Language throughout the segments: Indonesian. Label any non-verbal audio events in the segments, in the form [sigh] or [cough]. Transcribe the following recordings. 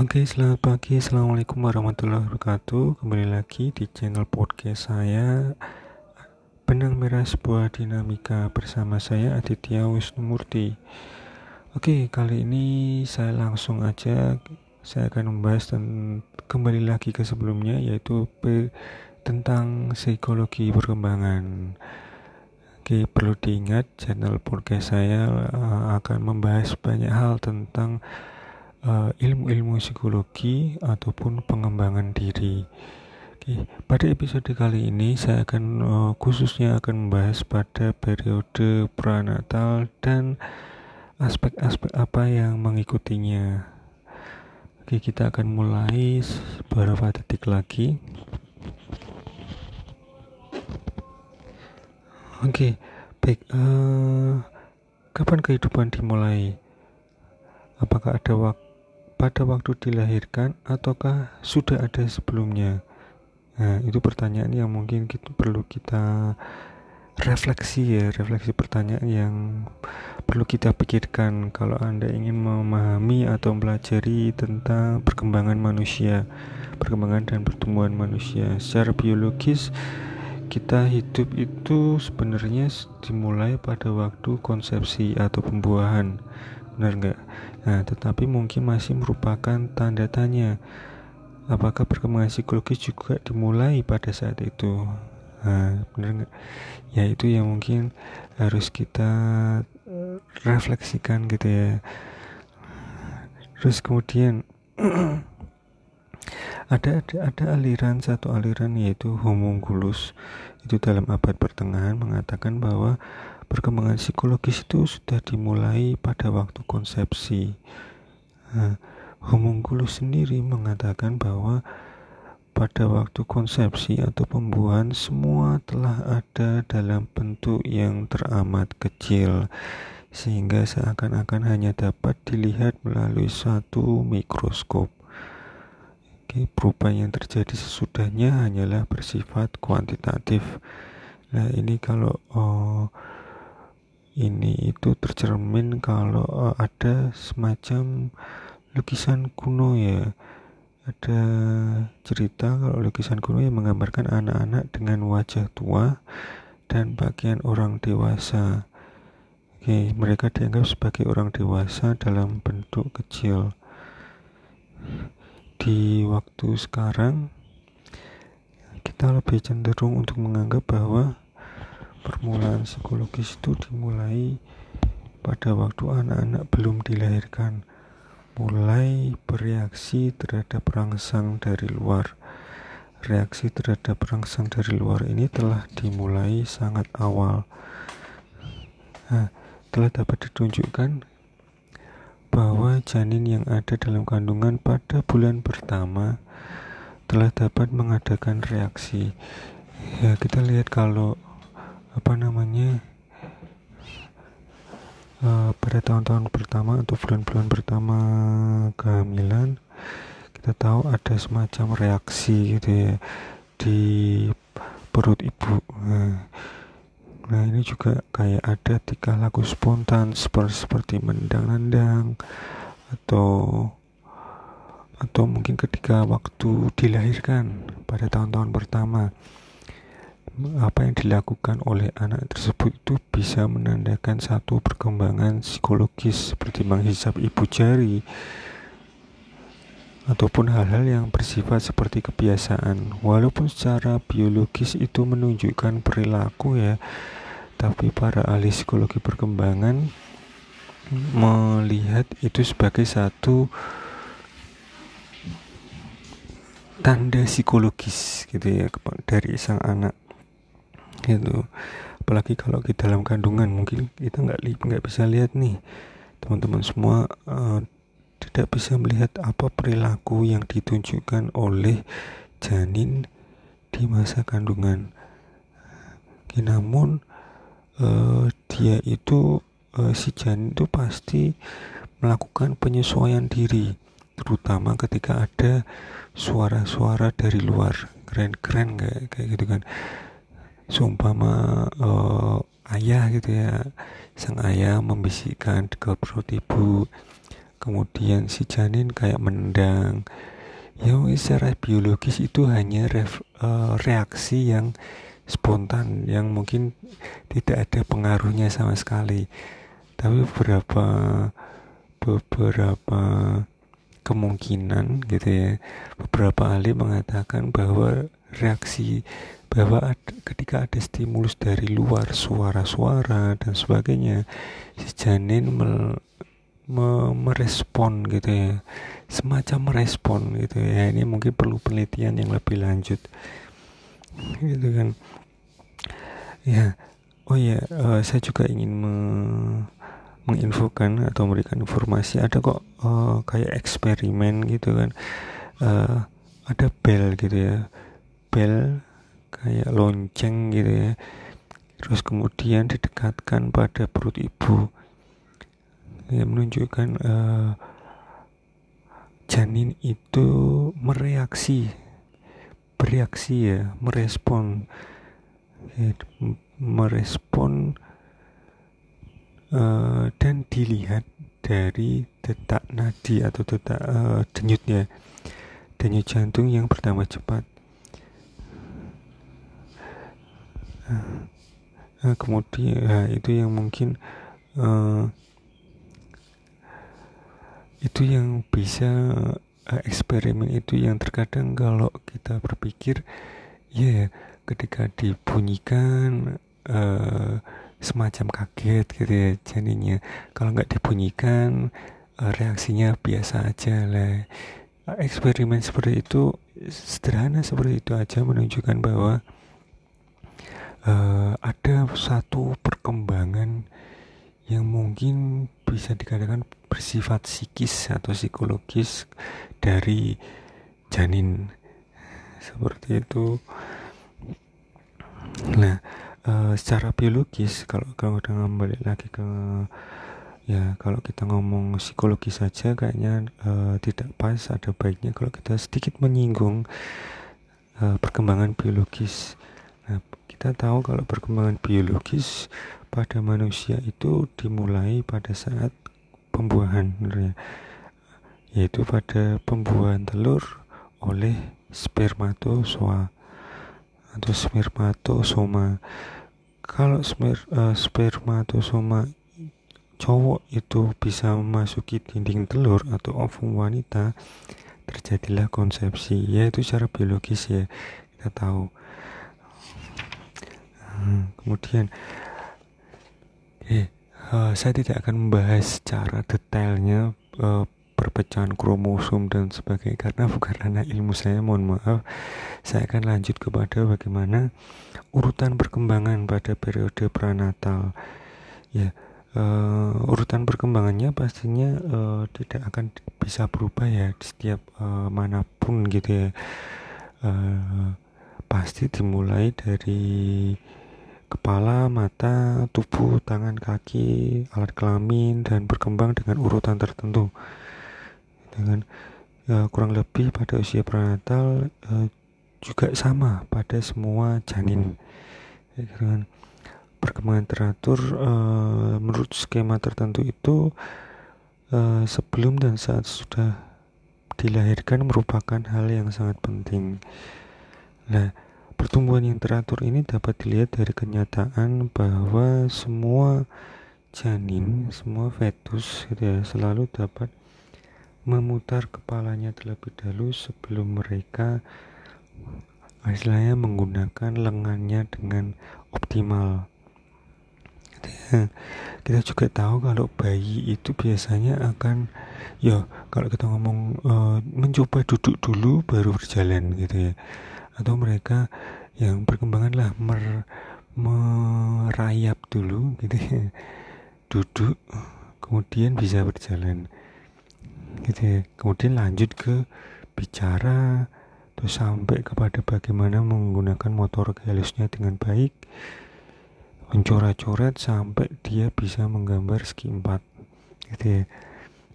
Oke, selamat pagi. Assalamualaikum warahmatullahi wabarakatuh. Kembali lagi di channel podcast saya Benang Merah Sebuah Dinamika bersama saya Aditya Wisnumurti. Oke, kali ini saya langsung aja saya akan membahas dan kembali lagi ke sebelumnya yaitu tentang psikologi perkembangan. Oke, perlu diingat channel podcast saya uh, akan membahas banyak hal tentang uh, ilmu-ilmu psikologi ataupun pengembangan diri. Oke, pada episode kali ini saya akan uh, khususnya akan membahas pada periode pranatal dan aspek-aspek apa yang mengikutinya. Oke, kita akan mulai beberapa detik lagi. Oke, baik. Uh, kapan kehidupan dimulai? Apakah ada waktu pada waktu dilahirkan ataukah sudah ada sebelumnya? Nah, itu pertanyaan yang mungkin kita perlu kita refleksi ya, refleksi pertanyaan yang perlu kita pikirkan kalau Anda ingin memahami atau mempelajari tentang perkembangan manusia, perkembangan dan pertumbuhan manusia. Secara biologis, kita hidup itu sebenarnya dimulai pada waktu konsepsi atau pembuahan benar nggak nah tetapi mungkin masih merupakan tanda tanya apakah perkembangan psikologis juga dimulai pada saat itu? Nah benar nggak? Ya itu yang mungkin harus kita eh, refleksikan gitu ya. Terus kemudian [clears throat] ada ada ada aliran satu aliran yaitu homunculus. Itu dalam abad pertengahan mengatakan bahwa perkembangan psikologis itu sudah dimulai pada waktu konsepsi. Nah, homunculus sendiri mengatakan bahwa pada waktu konsepsi atau pembuahan semua telah ada dalam bentuk yang teramat kecil sehingga seakan-akan hanya dapat dilihat melalui satu mikroskop. Oke, perubahan yang terjadi sesudahnya hanyalah bersifat kuantitatif. Nah, ini kalau oh, ini itu tercermin kalau uh, ada semacam lukisan kuno ya ada cerita kalau lukisan kuno yang menggambarkan anak-anak dengan wajah tua dan bagian orang dewasa Oke, mereka dianggap sebagai orang dewasa dalam bentuk kecil. Di waktu sekarang, kita lebih cenderung untuk menganggap bahwa permulaan psikologis itu dimulai pada waktu anak-anak belum dilahirkan. Mulai bereaksi terhadap rangsang dari luar. Reaksi terhadap rangsang dari luar ini telah dimulai sangat awal. Nah, telah dapat ditunjukkan bahwa janin yang ada dalam kandungan pada bulan pertama telah dapat mengadakan reaksi. Ya kita lihat kalau apa namanya uh, pada tahun-tahun pertama atau bulan-bulan pertama kehamilan kita tahu ada semacam reaksi gitu ya di perut ibu. Nah, nah ini juga kayak ada tiga lagu spontan seperti seperti mendang-nendang atau atau mungkin ketika waktu dilahirkan pada tahun-tahun pertama apa yang dilakukan oleh anak tersebut itu bisa menandakan satu perkembangan psikologis seperti menghisap ibu jari ataupun hal-hal yang bersifat seperti kebiasaan. Walaupun secara biologis itu menunjukkan perilaku ya tapi para ahli psikologi perkembangan melihat itu sebagai satu tanda psikologis gitu ya dari sang anak gitu apalagi kalau di dalam kandungan mungkin kita nggak nggak bisa lihat nih teman-teman semua uh, tidak bisa melihat apa perilaku yang ditunjukkan oleh janin di masa kandungan. Namun uh, dia itu uh, si janin itu pasti melakukan penyesuaian diri, terutama ketika ada suara-suara dari luar. Keren-keren kayak gitu kan seumpama uh, ayah gitu ya. Sang ayah membisikkan ke perut ibu. Kemudian si janin kayak mendang ya secara biologis itu hanya ref, uh, reaksi yang spontan yang mungkin tidak ada pengaruhnya sama sekali. Tapi beberapa beberapa kemungkinan gitu ya beberapa ahli mengatakan bahwa reaksi bahwa ketika ada stimulus dari luar suara-suara dan sebagainya si janin me, me, merespon gitu ya. Semacam merespon gitu ya. Ini mungkin perlu penelitian yang lebih lanjut. Gitu kan. Ya. Oh ya uh, saya juga ingin me, menginfokan atau memberikan informasi. Ada kok uh, kayak eksperimen gitu kan. Uh, ada bel gitu ya. Bel kayak lonceng gitu ya. Terus kemudian didekatkan pada perut ibu. Yang menunjukkan uh, janin itu mereaksi bereaksi ya merespon. Ya, merespon uh, dan dilihat dari detak nadi atau detak uh, denyutnya denyut jantung yang pertama cepat uh, kemudian uh, itu yang mungkin uh, itu yang bisa uh, eksperimen itu yang terkadang kalau kita berpikir ya yeah, ketika dibunyikan uh, semacam kaget gitu ya jadinya. Kalau nggak dibunyikan uh, reaksinya biasa aja lah. Eksperimen seperti itu sederhana seperti itu aja menunjukkan bahwa uh, ada satu perkembangan yang mungkin bisa dikatakan bersifat psikis atau psikologis dari janin seperti itu. Nah, uh, secara biologis kalau kalau udah kembali lagi ke ya kalau kita ngomong psikologi saja kayaknya uh, tidak pas ada baiknya kalau kita sedikit menyinggung uh, perkembangan biologis kita tahu kalau perkembangan biologis pada manusia itu dimulai pada saat pembuahan ya. yaitu pada pembuahan telur oleh spermatozoa atau spermatosoma kalau sper, uh, spermatosoma cowok itu bisa memasuki dinding telur atau ovum wanita terjadilah konsepsi yaitu secara biologis ya kita tahu Hmm, kemudian eh, uh, saya tidak akan membahas secara detailnya uh, perpecahan kromosom dan sebagainya karena bukan ranah ilmu saya mohon maaf. Saya akan lanjut kepada bagaimana urutan perkembangan pada periode pranatal. Ya uh, urutan perkembangannya pastinya uh, tidak akan bisa berubah ya di setiap uh, mana pun gitu ya. Uh, pasti dimulai dari kepala, mata, tubuh, tangan, kaki, alat kelamin, dan berkembang dengan urutan tertentu. Dengan ya, kurang lebih pada usia prenatal uh, juga sama pada semua janin. Dengan perkembangan teratur uh, menurut skema tertentu itu uh, sebelum dan saat sudah dilahirkan merupakan hal yang sangat penting. Nah, Pertumbuhan yang teratur ini dapat dilihat dari kenyataan bahwa semua janin, semua fetus gitu ya, selalu dapat memutar kepalanya terlebih dahulu sebelum mereka istilahnya menggunakan lengannya dengan optimal. Ya, kita juga tahu kalau bayi itu biasanya akan ya kalau kita ngomong uh, mencoba duduk dulu baru berjalan gitu ya atau mereka yang perkembangan lah mer, merayap dulu gitu ya. Duduk kemudian bisa berjalan gitu ya. Kemudian lanjut ke bicara terus sampai kepada bagaimana menggunakan motor halusnya dengan baik. Mencoret-coret sampai dia bisa menggambar segi empat gitu ya.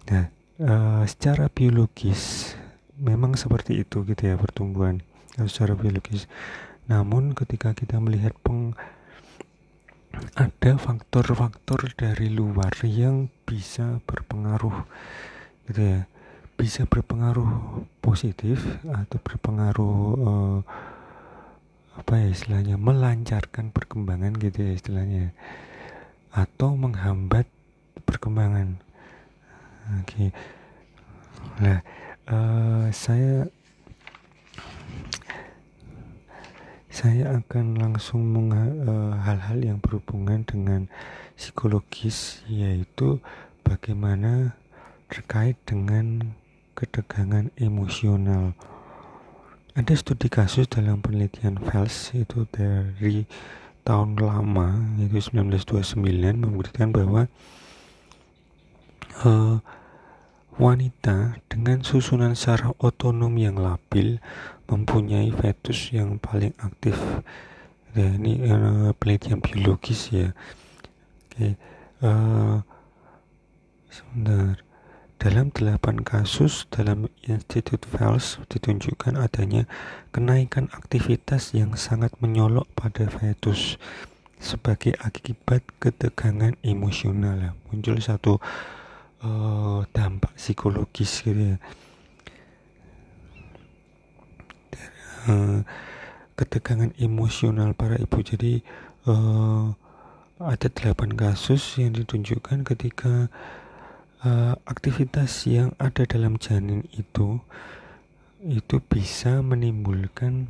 Nah e, secara biologis memang seperti itu gitu ya pertumbuhan secara biologis. Namun ketika kita melihat peng ada faktor-faktor dari luar yang bisa berpengaruh gitu ya bisa berpengaruh positif atau berpengaruh uh, apa ya istilahnya melancarkan perkembangan gitu ya istilahnya atau menghambat perkembangan oke okay. nah uh, saya saya akan langsung eh, hal-hal yang berhubungan dengan psikologis yaitu bagaimana terkait dengan ketegangan emosional. Ada studi kasus dalam penelitian Fels itu dari tahun lama yaitu 1929 membuktikan bahwa uh, wanita dengan susunan saraf otonom yang labil mempunyai fetus yang paling aktif. Ya, ini uh, penelitian biologis ya. Oke uh, sebentar. Dalam delapan kasus dalam Institut Fels ditunjukkan adanya kenaikan aktivitas yang sangat menyolok pada fetus sebagai akibat ketegangan emosional. Ya. muncul satu uh, dampak psikologis gitu ya uh, ketegangan emosional para ibu jadi uh, ada delapan kasus yang ditunjukkan ketika uh, aktivitas yang ada dalam janin itu itu bisa menimbulkan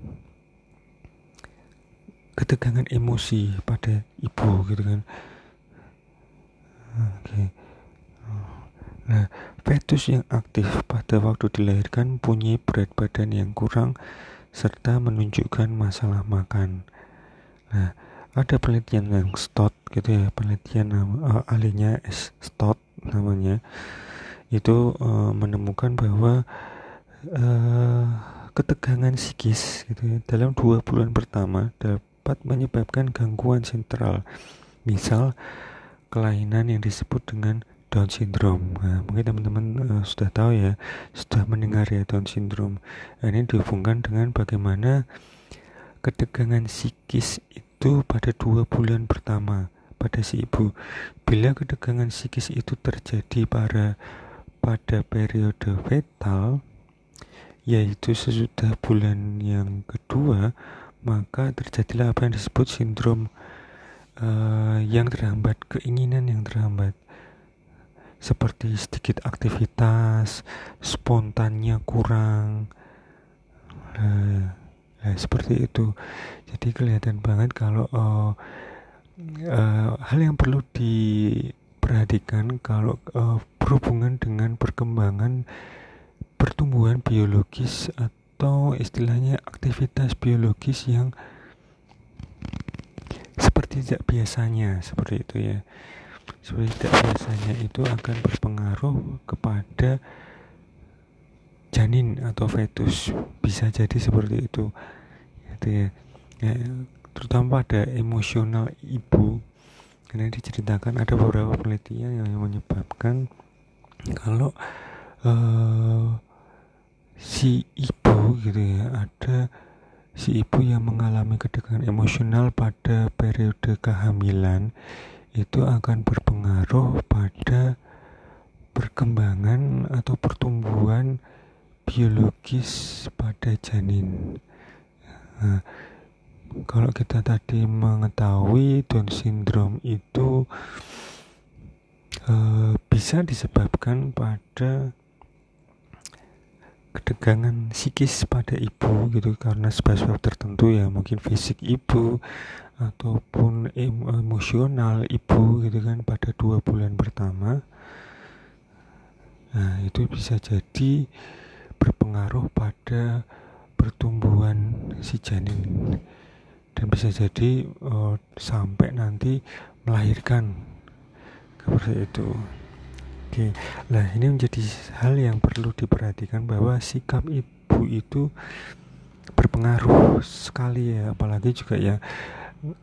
ketegangan emosi pada ibu gitu kan oke okay. nah fetus yang aktif pada waktu dilahirkan punya berat badan yang kurang serta menunjukkan masalah makan. Nah, ada penelitian yang STOT gitu ya, penelitian uh, ahlinya STOT namanya. Itu uh, menemukan bahwa uh, ketegangan psikis gitu ya, dalam dua bulan pertama dapat menyebabkan gangguan sentral. Misal kelainan yang disebut dengan Down syndrome. Nah, mungkin teman-teman uh, sudah tahu ya, sudah mendengar ya Down syndrome. Nah, ini dihubungkan dengan bagaimana ketegangan psikis itu pada dua bulan pertama pada si ibu. Bila ketegangan psikis itu terjadi pada pada periode fetal, yaitu sesudah bulan yang kedua, maka terjadilah apa yang disebut sindrom uh, yang terhambat, keinginan yang terhambat seperti sedikit aktivitas spontannya kurang. Nah, nah seperti itu. Jadi kelihatan banget kalau uh, uh, hal yang perlu diperhatikan kalau uh, berhubungan dengan perkembangan pertumbuhan biologis atau istilahnya aktivitas biologis yang seperti tidak biasanya seperti itu ya tidak biasanya itu akan berpengaruh kepada janin atau fetus. Bisa jadi seperti itu. Gitu ya, ya terutama pada emosional ibu. Karena diceritakan ada beberapa penelitian yang menyebabkan kalau uh, si ibu gitu ya ada si ibu yang mengalami ketegangan emosional pada periode kehamilan itu akan berpengaruh pada perkembangan atau pertumbuhan biologis pada janin. Nah, kalau kita tadi mengetahui Down syndrome itu uh, bisa disebabkan pada ketegangan psikis pada ibu gitu karena sebab-sebab tertentu ya mungkin fisik ibu ataupun emosional ibu gitu kan pada dua bulan pertama. Nah itu bisa jadi berpengaruh pada pertumbuhan si janin. Dan bisa jadi uh, sampai nanti melahirkan seperti itu. Oke, nah ini menjadi hal yang perlu diperhatikan bahwa sikap ibu itu berpengaruh sekali ya, apalagi juga ya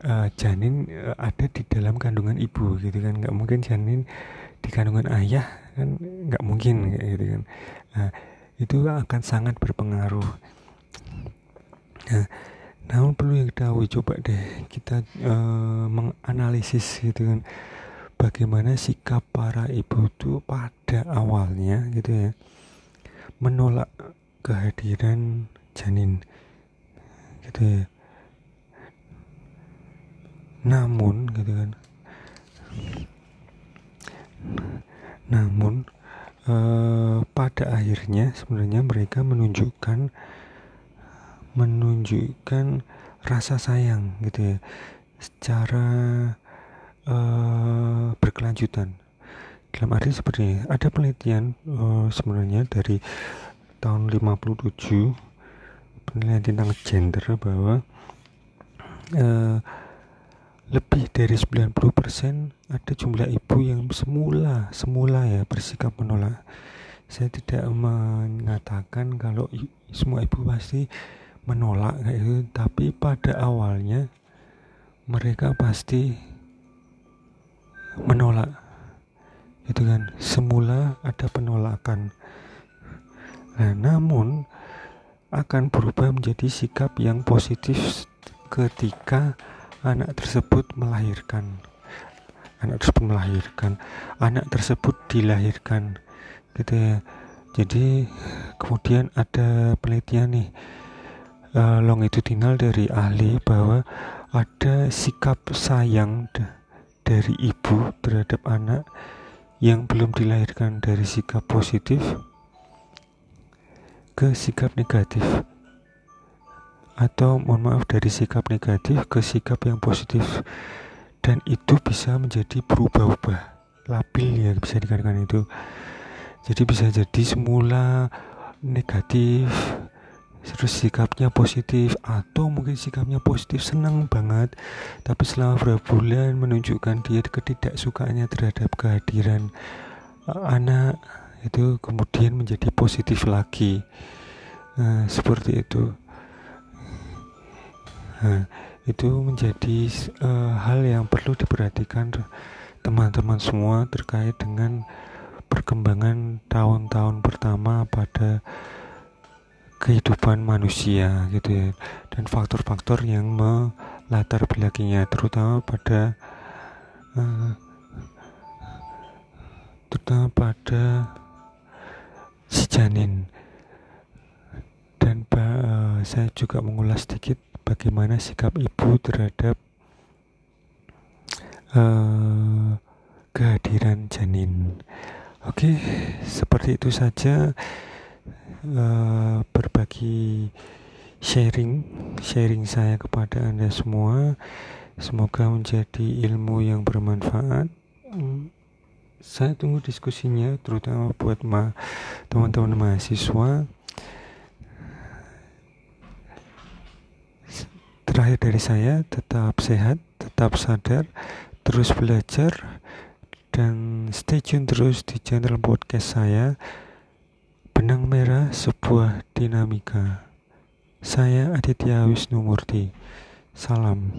uh, janin uh, ada di dalam kandungan ibu gitu kan, nggak mungkin janin di kandungan ayah kan? Nggak mungkin gitu kan, nah, itu akan sangat berpengaruh. Nah, namun perlu tahu coba deh kita uh, menganalisis gitu kan bagaimana sikap para ibu itu pada awalnya gitu ya menolak kehadiran janin gitu ya namun gitu kan. Namun eh, pada akhirnya sebenarnya mereka menunjukkan menunjukkan rasa sayang gitu ya. Secara uh, berkelanjutan. Dalam arti seperti ini ada penelitian uh, sebenarnya dari tahun 57 penelitian tentang gender bahwa uh, lebih dari 90% ada jumlah ibu yang semula semula ya bersikap menolak. Saya tidak mengatakan kalau semua ibu pasti menolak kayak itu tapi pada awalnya mereka pasti menolak itu kan? Semula ada penolakan. Nah, namun akan berubah menjadi sikap yang positif ketika anak tersebut melahirkan. Anak tersebut melahirkan. Anak tersebut dilahirkan. Gitu ya. Jadi kemudian ada penelitian nih. Uh, longitudinal dari ahli bahwa ada sikap sayang dari ibu terhadap anak yang belum dilahirkan dari sikap positif ke sikap negatif atau mohon maaf dari sikap negatif ke sikap yang positif. Dan itu bisa menjadi berubah-ubah labil ya bisa dikatakan itu. Jadi bisa jadi semula negatif terus sikapnya positif atau mungkin sikapnya positif senang banget tapi selama beberapa bulan menunjukkan dia ketidaksukaannya terhadap kehadiran uh, anak itu kemudian menjadi positif lagi. Nah, seperti itu nah, itu menjadi uh, hal yang perlu diperhatikan teman-teman semua terkait dengan perkembangan tahun-tahun pertama pada kehidupan manusia gitu ya dan faktor-faktor yang melatar belakangnya terutama pada uh, terutama pada si janin. Dan uh, saya juga mengulas sedikit bagaimana sikap ibu terhadap uh, kehadiran janin. Oke seperti itu saja uh, berbagi sharing sharing saya kepada anda semua. Semoga menjadi ilmu yang bermanfaat. Saya tunggu diskusinya terutama buat ma teman-teman mahasiswa terakhir dari saya tetap sehat tetap sadar terus belajar dan stay tune terus di channel podcast saya Benang Merah Sebuah Dinamika. Saya Aditya Wisnu Murti Salam